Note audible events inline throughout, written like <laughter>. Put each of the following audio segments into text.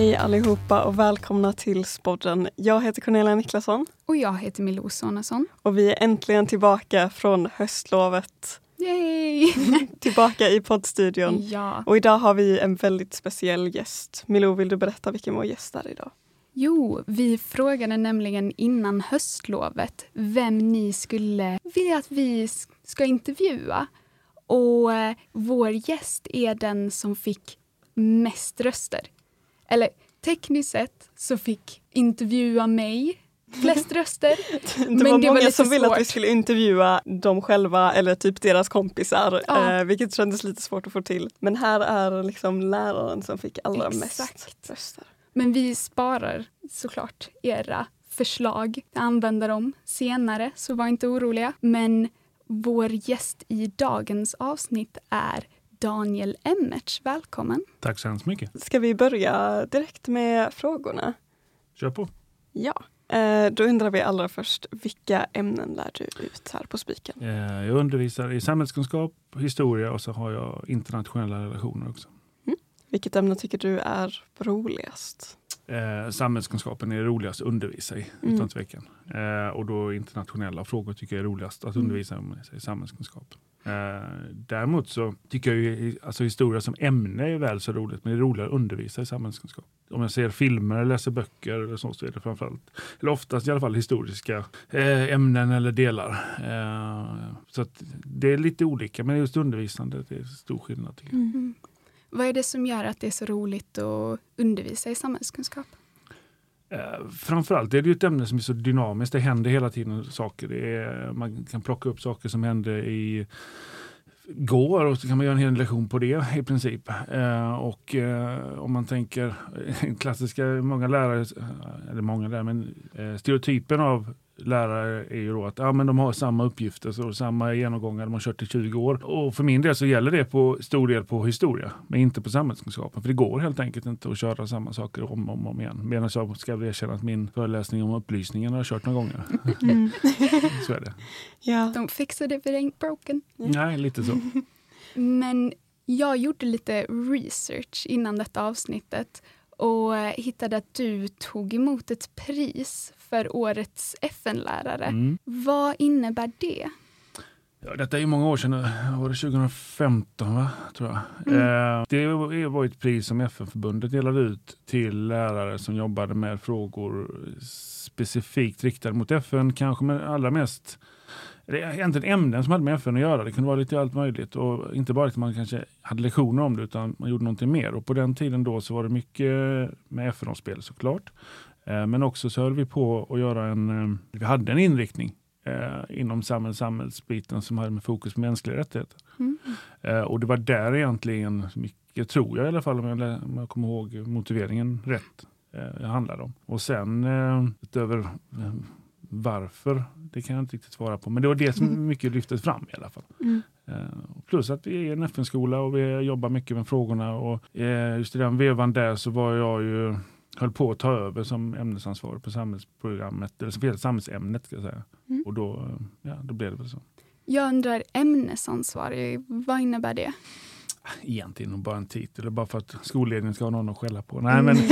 Hej allihopa och välkomna till Spodden. Jag heter Cornelia Niklasson. Och jag heter Milou Sonesson. Och vi är äntligen tillbaka från höstlovet. Yay! <laughs> tillbaka i poddstudion. Ja. Och idag har vi en väldigt speciell gäst. Milou, vill du berätta vilken vår gäst är idag? Jo, vi frågade nämligen innan höstlovet vem ni skulle vilja att vi ska intervjua. Och eh, vår gäst är den som fick mest röster. Eller tekniskt sett så fick intervjua mig flest <laughs> röster. Det Men var det var många lite som ville att vi svårt. skulle intervjua dem själva eller typ deras kompisar, Ja. eh, vilket kändes lite svårt att få till. Men här är liksom läraren som fick allra mest Exakt. röster. Men vi sparar såklart era förslag. Jag använder dem senare, så var inte oroliga. Men vår gäst i dagens avsnitt är Daniel Emmertz. Välkommen! Tack så hemskt mycket. Ska vi börja direkt med frågorna? Kör på. Ja. Eh, då undrar vi allra först, vilka ämnen lär du ut här på Spiken? Eh, Jag undervisar i samhällskunskap, historia och så har jag internationella relationer också. Vilket ämne tycker du är roligast? Eh, samhällskunskapen är roligast att undervisa i, Mm. utan tvekan. Eh, och då internationella frågor tycker jag är roligast att Mm. undervisa om i samhällskunskap. Eh, däremot så tycker jag ju, alltså historia som ämne är väl så roligt, men det är roligare att undervisa i samhällskunskap. Om jag ser filmer eller läser böcker eller så, så är det framförallt, eller oftast i alla fall historiska eh, ämnen eller delar. Eh, så det är lite olika, men just undervisande det är stor skillnad. Tycker jag. Mm. Vad är det som gör att det är så roligt att undervisa i samhällskunskap? Eh, framförallt är det ju ett ämne som är så dynamiskt. Det händer hela tiden saker. Det är, man kan plocka upp saker som hände i går och så kan man göra en hel lektion på det i princip. Eh, och eh, om man tänker <laughs> klassiska, många lärare, eh, eller många lärare, men eh, stereotypen av lärare är ju då att ja, men de har samma uppgifter, så samma genomgångar, de har kört i 20 år. Och för min del så gäller det på stor del på historia, men inte på samhällskunskapen. För det går helt enkelt inte att köra samma saker om och om, om igen. Medan jag ska väl erkänna att min föreläsning om upplysningen har jag kört några gånger. Mm. så är det. Ja. Don't fix it if it ain't broken. Nej, lite så. Men jag gjorde lite research innan detta avsnittet och eh, hittade att du tog emot ett pris för årets FN-lärare. Mm. Vad innebär det? Ja, detta är ju många år sedan, var det 2015 va? tror jag. Mm. Eh, det var ett pris som FN-förbundet delade ut till lärare som jobbade med frågor specifikt riktade mot FN, kanske men allra mest egentligen ämnen som hade med FN att göra. Det kunde vara lite allt möjligt och inte bara att man kanske hade lektioner om det utan man gjorde någonting mer. Och på den tiden då så var det mycket med FN-spel såklart. Eh, Men också så höll vi på att göra en, eh, vi hade en inriktning eh, inom samhälls, samhällsbiten som hade med fokus på mänskliga rättigheter. Mm. Och det var där egentligen mycket, tror jag i alla fall om jag, om jag kommer ihåg motiveringen rätt, eh, handlade om. Och sen eh, utöver varför, det kan jag inte riktigt svara på. Men det var det som mycket lyftes fram i alla fall. Mm. Eh, plus att vi är en FN-skola och vi jobbar mycket med frågorna. Och eh, just i den vevan där så var jag ju höll på att ta över som ämnesansvarig på samhällsprogrammet, eller som samhällsämnet ska jag säga. Mm. Och då, ja, då blev det väl så. Jag undrar ämnesansvarig, vad innebär det? Egentligen bara en titel, bara för att skolledningen ska ha någon att skälla på. Nej, men, eh,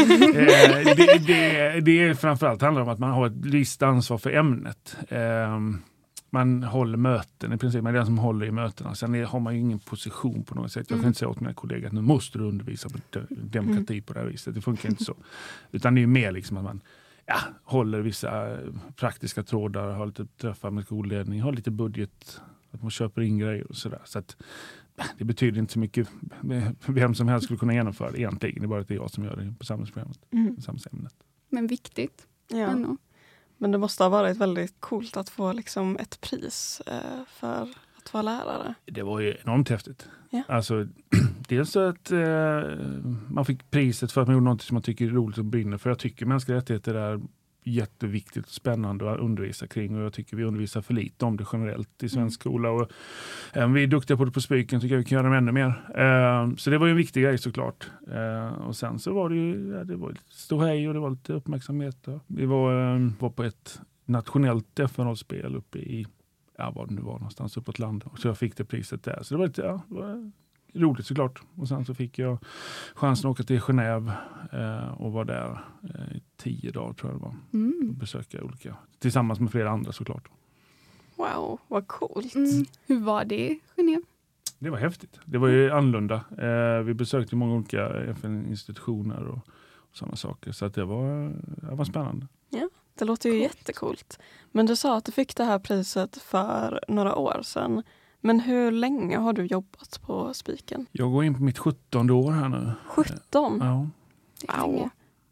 det, det, det är framförallt handlar om att man har ett visst ansvar för ämnet. Eh, man håller möten i princip, man är den som håller i mötena. Sen är, har man ju ingen position på något sätt. Jag kan Mm. inte säga åt mina kollegor att nu måste du undervisa på de- demokrati på det här viset. Det funkar inte så. Utan det är mer liksom att man ja, håller vissa eh, praktiska trådar, har lite träffar med skolledning, har lite budget, att man köper in grejer och sådär. Så att, det betyder inte så mycket. Vem som helst skulle kunna genomföra det egentligen. Det är bara att det är jag som gör det på samhällsprogrammet, Mm. samhällsämnet. Men viktigt Ja. ändå. Men det måste ha varit väldigt coolt att få liksom ett pris eh, för att vara lärare. Det var ju enormt häftigt. Ja. Alltså, <clears throat> dels så att eh, man fick priset för att man gjorde något som man tycker är roligt och brinner för. Jag tycker mänskliga rättigheter är jätteviktigt och spännande att undervisa kring och jag tycker vi undervisar för lite om det generellt i svensk skola. Och, eh, vi är duktiga på det på Spiken, tycker jag vi kan göra ännu mer. Eh, så det var ju en viktig grej såklart. Eh, och sen så var det ju ja, det var lite ståhej och det var lite uppmärksamhet. Vi var, var på ett nationellt FN-spel uppe i ja, var det nu var någonstans uppåt landet. Så jag fick det priset där. Så det var lite, ja, det var roligt såklart. Och sen så fick jag chansen att åka till Genève eh, och var där eh, i tio dagar tror jag det var. Mm. Och besöka olika, tillsammans med flera andra såklart. Wow, vad coolt. Mm. Hur var det i Genève? Det var häftigt. Det var ju annorlunda. Eh, vi besökte många olika FN-institutioner och, och sådana saker. Så att det, var, det var spännande. Det låter ju Coolt. jättecoolt. Men du sa att du fick det här priset för några år sedan. Men hur länge har du jobbat på Spiken? Jag går in på mitt 17 år här nu. 17? Ja. Wow.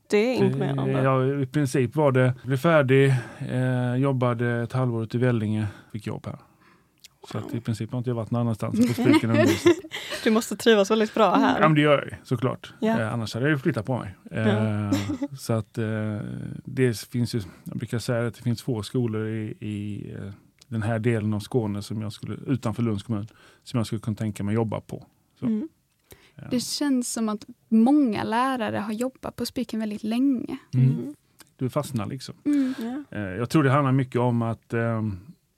Det är imponerande. Ja, I princip var det, blev färdig, eh, jobbade ett halvår ute i Vellinge, fick jobb här. Så att i princip har inte jag varit någon annanstans på Spiken <laughs> undervisat. Du måste trivas väldigt bra här. Ja, men det gör jag såklart. Ja. Eh, annars hade jag ju flyttat på mig. Eh, <laughs> så att eh, det finns ju, jag brukar säga att det finns få skolor i, i eh, den här delen av Skåne som jag skulle, utanför Lunds kommun som jag skulle kunna tänka mig jobba på. Mm. Eh, Det känns som att många lärare har jobbat på Spiken väldigt länge. mm, Mm. du fastnar liksom. Mm. Ja. Eh, Jag tror det handlar mycket om att eh,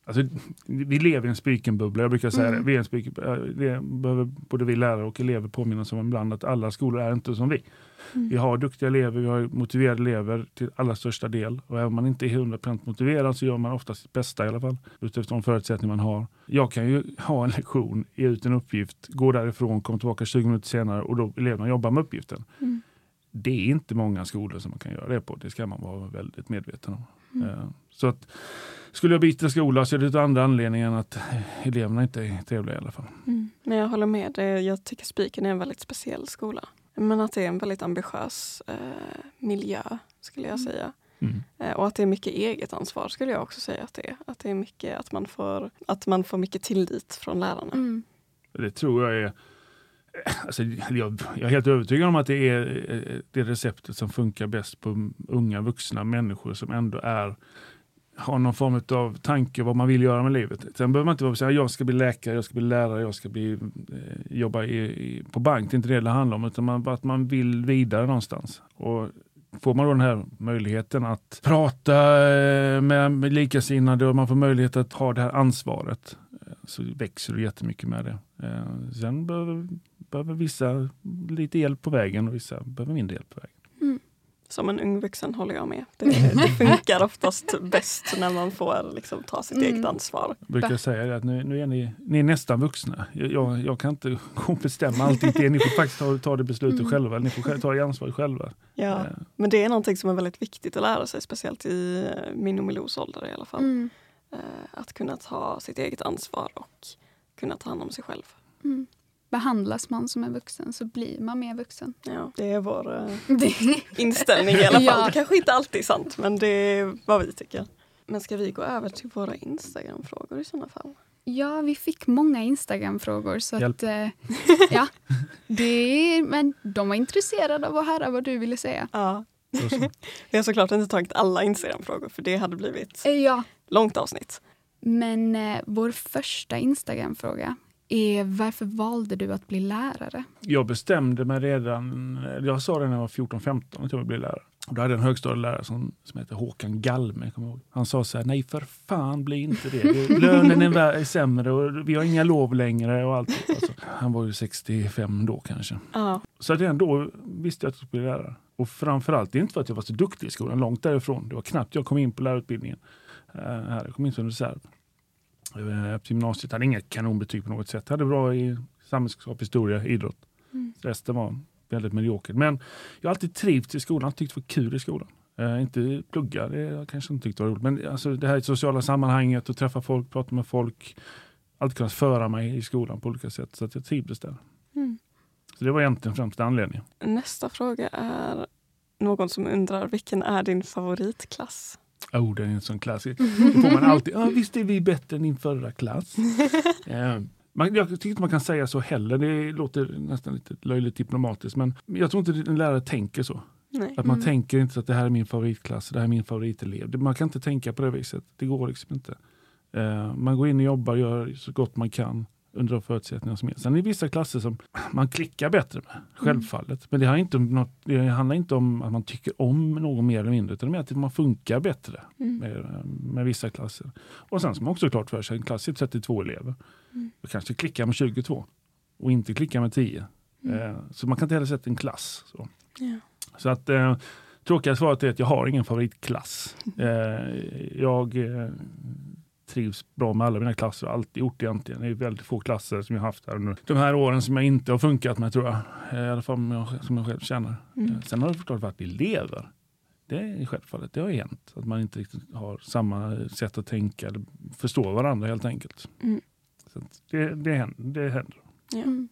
alltså, vi lever i en spikenbubbla. Jag brukar säga Mm. det. Vi är en spiken, eh, det behöver både vi lärare och elever påminna oss om ibland att alla skolor är inte som vi. Mm. Vi har duktiga elever, vi har motiverade elever till allra största del. Och även om man inte är 100% motiverad så gör man ofta sitt bästa i alla fall. Utifrån de förutsättningar man har. Jag kan ju ha en lektion, ge ut en uppgift, gå därifrån, komma tillbaka 20 minuter senare och då eleverna jobbar med uppgiften. Mm. Det är inte många skolor som man kan göra det på. Det ska man vara väldigt medveten om. Mm. Eh, Så att skulle jag byta skola så är det av andra anledningar än att eleverna inte är trevliga i alla fall. Mm. Men jag håller med. Jag tycker Spiken är en väldigt speciell skola. Men att det är en väldigt ambitiös eh, miljö skulle jag Mm. säga. Mm. Eh, och att det är mycket eget ansvar skulle jag också säga att det är. Att det är mycket att man får, att man får mycket tillit från lärarna. Mm. Det tror jag är Alltså, jag, jag är helt övertygad om att det är eh, det receptet som funkar bäst på unga vuxna människor som ändå är har någon form av tanke vad man vill göra med livet. Sen behöver man inte vara säga jag ska bli läkare, jag ska bli lärare, jag ska bli, eh, jobba i, i, på bank. Det är inte det det handlar om, utan man, att man vill vidare någonstans. Och Får man då den här möjligheten att prata eh, med, med likasinnade och man får möjlighet att ha det här ansvaret eh, så växer du jättemycket med det. Eh, Sen behöver, behöver vissa lite hjälp på vägen och vissa behöver mindre hjälp på vägen. Som en ung vuxen håller jag med. Det, det funkar oftast bäst när man får liksom, ta sitt Mm. eget ansvar. Jag brukar säga att nu, nu är ni, ni är nästan vuxna. Jag, jag, jag kan inte <laughs> bestämma allting till er. Ni får faktiskt ta, ta det beslutet Mm. själva. Ni får ta det ansvaret själva. Ja. Eh, Men det är någonting som är väldigt viktigt att lära sig, speciellt i min och Milous ålder i alla fall. Mm. Eh, Att kunna ta sitt eget ansvar och kunna ta hand om sig själv. Mm. Behandlas man som en vuxen så blir man mer vuxen. Ja, <laughs> det är vår eh, inställning i alla fall. Ja. Det kanske inte alltid är sant, men det är vad vi tycker. Men ska vi gå över till våra Instagram-frågor i sådana fall? ja, vi fick många Instagram-frågor. Så Hjälp. att, eh, ja, det, men de var intresserade av att höra vad du ville säga. Ja. <laughs> Vi har såklart inte tagit alla Instagram-frågor för det hade blivit Eh, Ja, långt avsnitt. men eh, vår första Instagram-fråga är varför valde du att bli lärare? Jag bestämde mig redan, jag sa det när jag var 14-15 att jag ville bli lärare. Och då hade jag en högstadielärare som, som heter Håkan Galme. Han sa så här, nej för fan bli inte det. <laughs> lönen är, är sämre och vi har inga lov längre. och allt. Alltså, han var ju 65 då kanske. Ja. Så redan då visste jag att jag skulle bli lärare. Och framförallt, det är inte för att jag var så duktig i skolan, långt därifrån. Det var knappt jag kom in på lärarutbildningen. Uh, här, jag kom in som reserv. Uh, på gymnasiet hade inga kanonbetyg på något sätt. Hade bra i samhällskunskap, historia, idrott. Mm. Resten var väldigt mediokert. Men jag har alltid trivts i skolan, tyckt det var kul i skolan. Uh, inte plugga, det jag kanske inte tyckt var roligt. Men alltså, det här sociala sammanhanget, att träffa folk, prata med folk. Alltid kunnat föra mig i skolan på olika sätt. Så att jag trivdes där. Mm. Så det var egentligen främst anledningen. Nästa fråga är någon som undrar vilken är din favoritklass? Oh, det är en sån klassiker. <laughs> Då får man alltid, ah, visst är vi bättre än din förra klass. <laughs> eh, man, jag tycker inte man kan säga så heller. Det låter nästan lite löjligt diplomatiskt. Men jag tror inte en lärare tänker så. Nej. Att man Mm. tänker inte att det här är min favoritklass, det här är min favoritelev. Man kan inte tänka på det viset. Det går liksom inte. Eh, man går in och jobbar gör så gott man kan under de förutsättningar som är. Sen är det vissa klasser som man klickar bättre med, självfallet. Men det, har inte om något, det handlar inte om att man tycker om någon mer eller mindre, utan det är att man funkar bättre Mm. med, med vissa klasser. Och sen ska man också klart för sig, en klass är 32 elever. Mm. Då kanske klickar med 22. och inte klicka med 10. Mm. Eh, så man kan inte heller sätta en klass. Så, Ja. så att eh, tråkiga svaret är att jag har ingen favoritklass. <laughs> Eh, jag eh, trivs bra med alla mina klasser och alltid gjort det egentligen. Det är väldigt få klasser som jag haft här under de här åren som jag inte har funkat med tror jag. Eh, I alla fall som jag, som jag själv känner. Mm. Eh, Sen har det förstås varit elever. Det är självfallet, det har ju hänt. Att man inte riktigt har samma sätt att tänka eller förstår varandra helt enkelt. Mm. Så det, det, händer, det händer. Ja. Mm.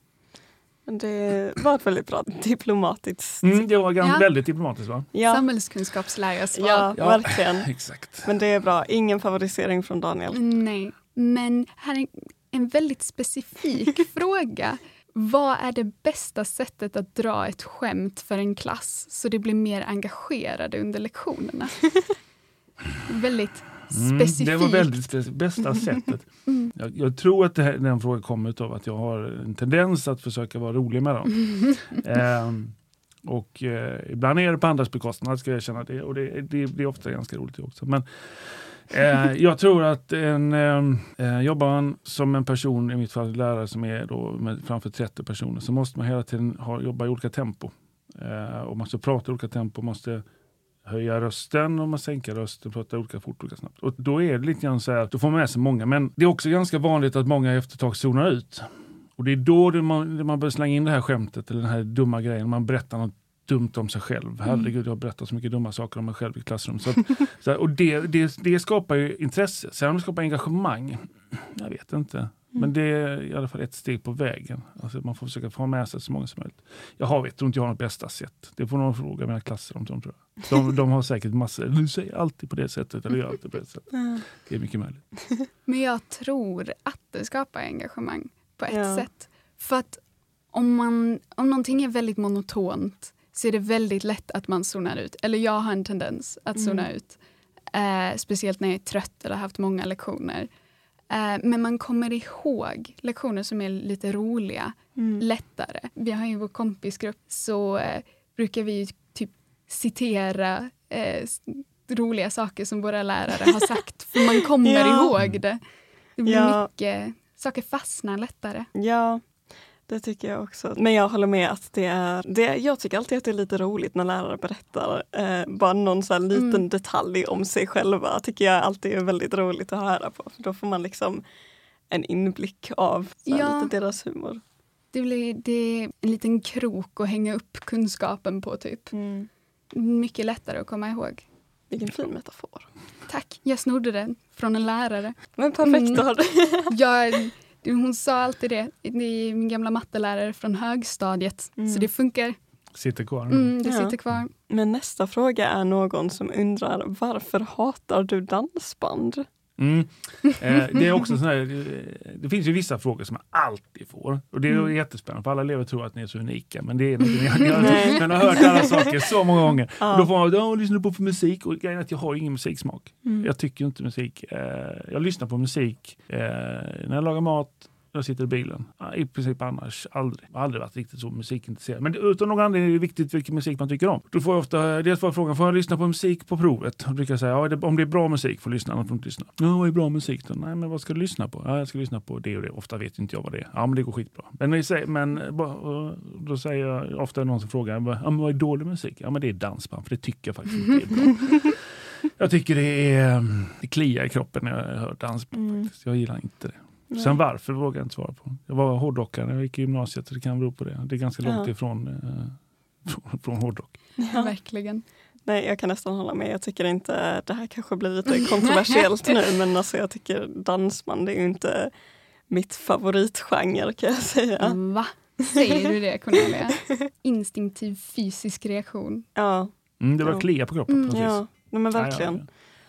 Men det var ett väldigt bra diplomatiskt... Mm, det var ganska, Ja. väldigt diplomatiskt va? Ja, Samhällskunskapslärarsvar. ja, Ja. verkligen. <laughs> Exakt. Men det är bra. Ingen favorisering från Daniel. Nej, men här är en, en väldigt specifik <laughs> fråga. Vad är det bästa sättet att dra ett skämt för en klass så det blir mer engagerade under lektionerna? <laughs> väldigt Mm, specifikt. det var väldigt specifikt. Bästa sättet. <laughs> Mm. Jag, jag tror att det här, den frågan kommer av att jag har en tendens att försöka vara rolig med dem. <laughs> Ehm, och eh, ibland är det på andras bekostnad ska jag erkänna det. Och det, det blir ofta ganska roligt det också. Men eh, <laughs> jag tror att en, eh, jobbar man som en person, i mitt fall lärare som är då med framför 30 personer, så måste man hela tiden ha, jobba i olika tempo. Eh, och man måste prata i olika tempo, måste höja rösten och man sänker rösten, prata olika fort olika snabbt. Och då är det lite grann så här, då får man med sig många. Men det är också ganska vanligt att många efter ett tag zonar ut. Och det är då det man, det man börjar slänga in det här skämtet eller den här dumma grejen. Man berättar något dumt om sig själv. Herregud, jag har berättat så mycket dumma saker om mig själv i klassrum. Så så och det, det, det skapar ju intresse. Sen om det skapar engagemang, jag vet inte. Men det är i alla fall ett steg på vägen. Alltså man får försöka få med sig så många som möjligt. Jag har, vet, tror inte jag har något bästa sätt. Det får någon fråga mina klasser om. De, tror jag. De, de har säkert massor. Du säger alltid på det sättet eller gör alltid på det sättet. Det är mycket möjligt. <laughs> Men jag tror att det skapar engagemang på ett Ja. sätt. För att om, man, om någonting är väldigt monotont så är det väldigt lätt att man zonar ut. Eller jag har en tendens att zona Mm. ut. Eh, speciellt när jag är trött eller har haft många lektioner. Eh, men man kommer ihåg lektioner som är lite roliga Mm. lättare. Vi har ju vår kompisgrupp så eh, brukar vi typ citera eh, roliga saker som våra lärare har <laughs> sagt. För man kommer Ja. ihåg det. Det blir Ja. mycket, saker fastnar lättare. Ja, det tycker jag också. Men jag håller med att det är, det, jag tycker alltid att det är lite roligt när lärare berättar eh, bara någon så här liten Mm. detalj om sig själva. tycker jag alltid är väldigt roligt att höra på. För då får man liksom en inblick av Ja. lite deras humor. Det blir det är en liten krok att hänga upp kunskapen på. typ. Mycket lättare att komma ihåg. Vilken fin metafor. Tack, jag snodde den från en lärare. Men perfekt, Mm. då har du- Jag, <laughs> hon sa alltid det. Det är min gamla mattelärare från högstadiet. Mm. Så det funkar. Sitter kvar. Mm, det Ja. sitter kvar. Men nästa fråga är någon som undrar varför hatar du dansband? Mm. <laughs> Eh, det är också sån här, eh, det finns ju vissa frågor som man alltid får. Och det är Mm. jättespännande för alla elever tror att ni är så unika. Men det är inte ni. <laughs> Nej. men har hört alla saker så många gånger. Ja. Och då får man, ja, lyssnar på för musik? Och grejen är att jag har ingen musiksmak. Mm. Jag tycker inte musik. Eh, jag lyssnar på musik eh, när jag lagar mat, jag sitter i bilen. I princip annars aldrig. Jag har aldrig varit riktigt så musikintresserad. Men utan någon anledning är det viktigt vilken musik man tycker om. Då får jag ofta dels får jag frågan, får jag lyssna på musik på provet? Då brukar jag säga, ja, det- om det är bra musik får du lyssna, annars får du inte lyssna. Ja, vad är bra musik då? Nej, men vad ska du lyssna på? Ja, jag ska lyssna på det och det. Ofta vet inte jag vad det är. Ja, men det går skitbra. Men, men då säger jag ofta någon som frågar, ja, men vad är dålig musik? Ja, men det är dansband, för det tycker jag faktiskt inte är bra. <laughs> Jag tycker det är mm, det kliar i kroppen när jag hör dansband. Mm. Jag gillar inte det. Nej. Sen varför vågar jag inte svara på. Jag var hårdrockare när jag gick i gymnasiet det kan bero på det. Det är ganska långt Ja. ifrån eh, från, från hårdrock. Ja. <laughs> Verkligen. Nej, jag kan nästan hålla med. Jag tycker inte, det här kanske blir lite <laughs> kontroversiellt nu, men alltså jag tycker dansband är ju inte mitt favoritgenre kan jag säga. Va? Säger du det Cornelia? <laughs> Instinktiv fysisk reaktion. Ja, Mm, det var Ja. klia på kroppen. Mm, precis. ja nej, men Ja, ja, verkligen.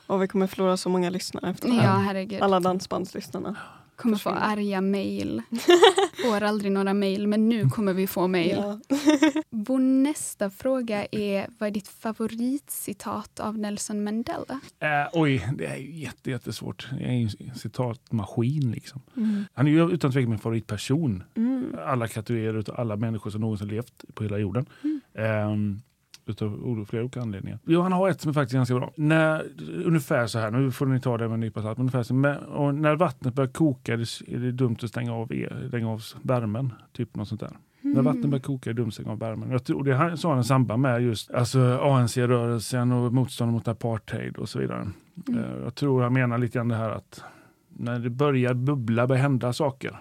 ja. Och vi kommer förlora så många lyssnare efter det Ja, här. herregud. Alla dansbandslyssnarna. Kommer få arga mejl. <laughs> Får aldrig några mejl, men nu kommer vi få mejl. Ja. <laughs> Vår nästa fråga är, vad är ditt favoritcitat av Nelson Mandela? Eh, oj, det är ju jätte, jättesvårt. Jag är ju en citatmaskin. Liksom. Mm. Han är ju utan tvekan min favoritperson. Mm. Alla kategorier av alla människor som någonsin levt på hela jorden. Mm. Ehm, utav flera olika anledningar. Johan har ett som är faktiskt ganska bra. När, ungefär så här, nu får ni ta det med en nypa salt, ungefär så, med, och när vattnet börjar koka är det, är det dumt att stänga av, el, stänga av värmen. Typ något sånt där. När vattnet börjar koka är det dumt att stänga av värmen. Jag tror, det så har en samband med just alltså, ANC-rörelsen och motstånd mot apartheid och så vidare. Mm. Eh, Jag tror han menar lite grann det här att när det börjar bubbla, börjar hända saker.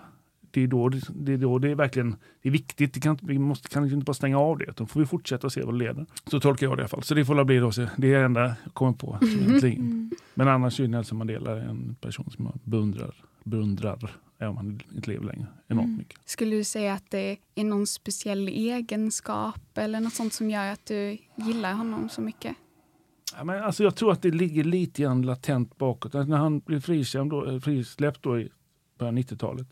Det är då det, det, är, då det är verkligen det är viktigt. Det kan, vi måste, kan inte bara stänga av det. Då får vi fortsätta och se vad det leder. Så tolkar jag det i alla fall. Så det får bli då. Så det är det enda jag kommer på. <laughs> Mm. Men annars är Nelson Mandela en person som jag beundrar, beundrar även om han inte lever längre, enormt Mm. mycket. Skulle du säga att det är någon speciell egenskap eller något sånt som gör att du gillar honom så mycket? Ja, men alltså jag tror att det ligger lite grann latent bakåt. Att när han blev frikänd då, eh, frisläppt då i början av 90-talet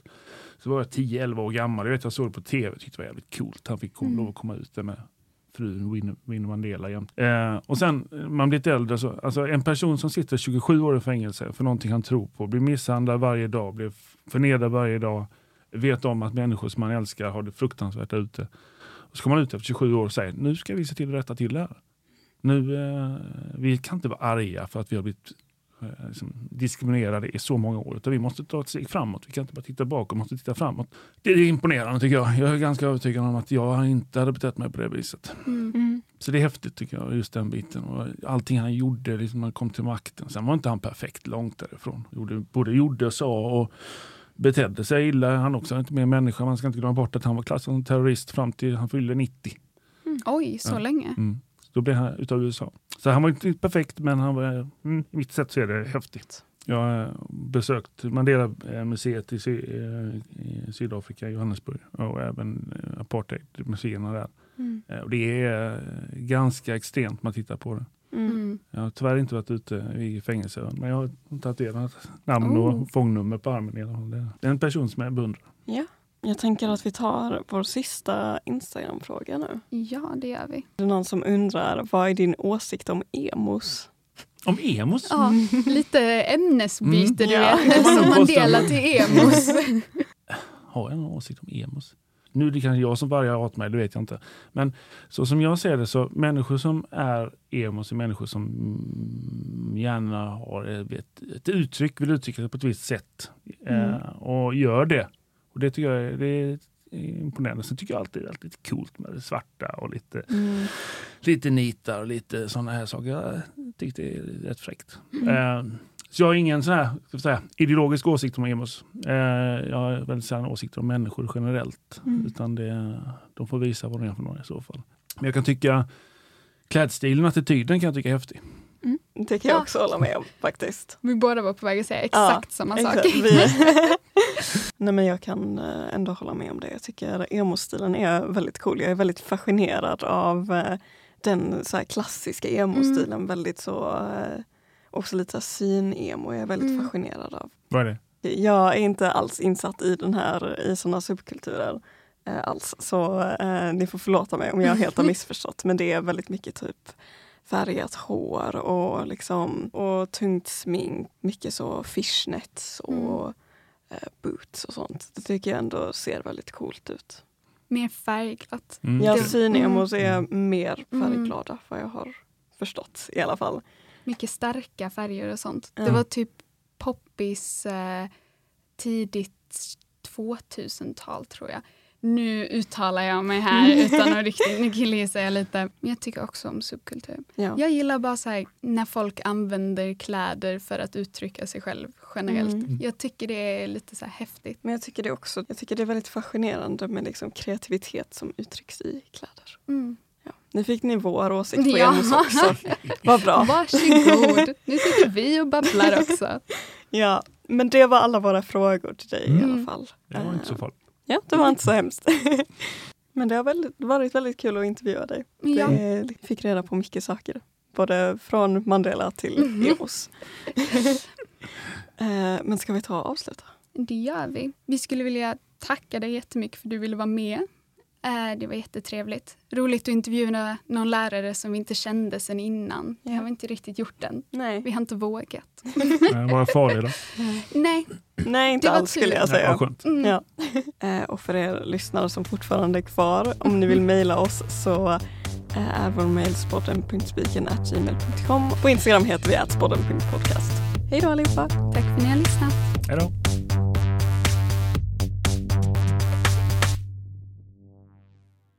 så var jag 10-11 år gammal. Jag vet jag såg det på tv och tyckte det var jävligt coolt. Han fick Mm. lov att komma ut där med frun Winnie Mandela jämt. Eh, och sen eh, man blir lite äldre så, alltså en person som sitter 27 år i fängelse för någonting han tror på, blir misshandlad varje dag, blir förnedrad varje dag, vet om att människor som man älskar har det fruktansvärt där ute. Och så kommer man ut efter 27 år och säger nu ska vi se till att rätta till det här. Nu, eh, vi kan inte vara arga för att vi har blivit liksom, diskriminerade i så många år. Utan vi måste ta ett steg framåt. Vi kan inte bara titta bakåt, vi måste titta framåt. Det är imponerande tycker jag. Jag är ganska övertygad om att jag inte hade betett mig på det viset. Mm. Mm. Så det är häftigt tycker jag, just den biten. Och allting han gjorde, liksom, han kom till makten. Sen var inte han perfekt långt därifrån. Gjorde, både gjorde och sa och betedde sig illa. Han också är inte mer människa. Man ska inte glömma bort att han var klassad som terrorist fram till han fyllde 90. Oj, så Ja. länge? Mm. Då blev han utav USA. Så han var inte perfekt men han var, mm, i mitt sätt så är det häftigt. Jag har besökt Mandela-museet i, Sy eh, i Sydafrika, Johannesburg och även eh, apartheidmuseerna där. Mm. Eh, Och det är eh, ganska extremt man tittar på det. Mm. Mm. Jag har tyvärr inte varit ute i fängelse men jag har tatuerat namn Oh. och fångnummer på armen. Det är en person som jag beundrar. Ja. Jag tänker att vi tar vår sista Instagram-fråga nu. Ja, det gör vi. Det är någon som undrar, vad är din åsikt om emos? Om emos? Ja, lite ämnesbyte Mm. du Ja. vet. Som Mandela till emos. <laughs> Har jag någon åsikt om emos? Nu är det kanske jag som vargar åt mig, det vet jag inte. Men så som jag ser det så människor som är emos är människor som mm, gärna har ett, ett uttryck, vill uttrycka sig på ett visst sätt. Mm. Eh, och gör det. Och det tycker jag är, det är imponerande. Sen tycker jag alltid det är lite coolt med det svarta och lite, Mm. lite nitar och lite sådana här saker. Jag tycker det är rätt fräckt. Mm. Eh, så jag har ingen sån här, säga, ideologisk åsikt om emos. Eh, jag har väldigt sällan åsikter om människor generellt. Mm. Utan det, de får visa vad de är för några i så fall. Men jag kan tycka klädstilen och attityden kan jag tycka är häftig. Det kan jag Ja. också hålla med om faktiskt. Vi båda var på väg att säga exakt samma sak. Exakt. Vi... <laughs> Nej men jag kan eh, ändå hålla med om det. Jag tycker emo-stilen är väldigt cool. Jag är väldigt fascinerad av eh, den så här klassiska emo-stilen. Mm. Väldigt så, eh, också lite syn-emo jag är väldigt Mm. fascinerad av. Vad är det? Jag är inte alls insatt i den här, i sådana subkulturer alls. Så eh, ni får förlåta mig om jag helt har <laughs> missförstått. Men det är väldigt mycket typ färgat hår och, liksom, och tungt smink. Mycket så fishnets och eh, boots och sånt. Det tycker jag ändå ser väldigt coolt ut. Mer färgglatt. Mm, Ja, syn-emos är Mm. mer Mm. färgglada vad jag har förstått i alla fall. Mycket starka färger och sånt. Ja. Det var typ poppis eh, tidigt 2000-tal tror jag. Nu uttalar jag mig här <laughs> utan att riktigt, nu killgissar jag lite. Men jag tycker också om subkultur. Ja. Jag gillar bara så här, när folk använder kläder för att uttrycka sig själv generellt. Mm. Jag tycker det är lite så här häftigt. Men jag tycker det också jag tycker det är väldigt fascinerande med liksom kreativitet som uttrycks i kläder. Mm. Ja. Nu fick ni vår åsikt på Ja. också. <laughs> Vad bra. Varsågod, nu sitter vi och babblar <laughs> också. Ja, men det var alla våra frågor till dig i Mm. alla fall. Det var inte så Eh, farligt. Ja, det var inte så hemskt. <laughs> men det har väldigt, varit väldigt kul att intervjua dig. Ja. Det, fick reda på mycket saker. Både från Mandela till <laughs> Mhm. emos. Eh, men ska vi ta och avsluta? Det gör vi. Vi skulle vilja tacka dig jättemycket för att du ville vara med. Eh, Det var jättetrevligt. Roligt att intervjua någon lärare som vi inte kände sedan innan. Det Ja. har vi inte riktigt gjort än. Nej, Vi har inte vågat. Var jag farlig då? <laughs> Nej. Nej inte alls skulle jag säga. skönt. Mm. Ja. <laughs> Eh, och för er lyssnare som fortfarande är kvar, om ni vill <laughs> mejla oss så eh, är vår mejl sporten.spiken.gmail.com. På Instagram heter vi atspodden.podcast. Hej då allihopa! Tack för att ni har lyssnat. Hej då!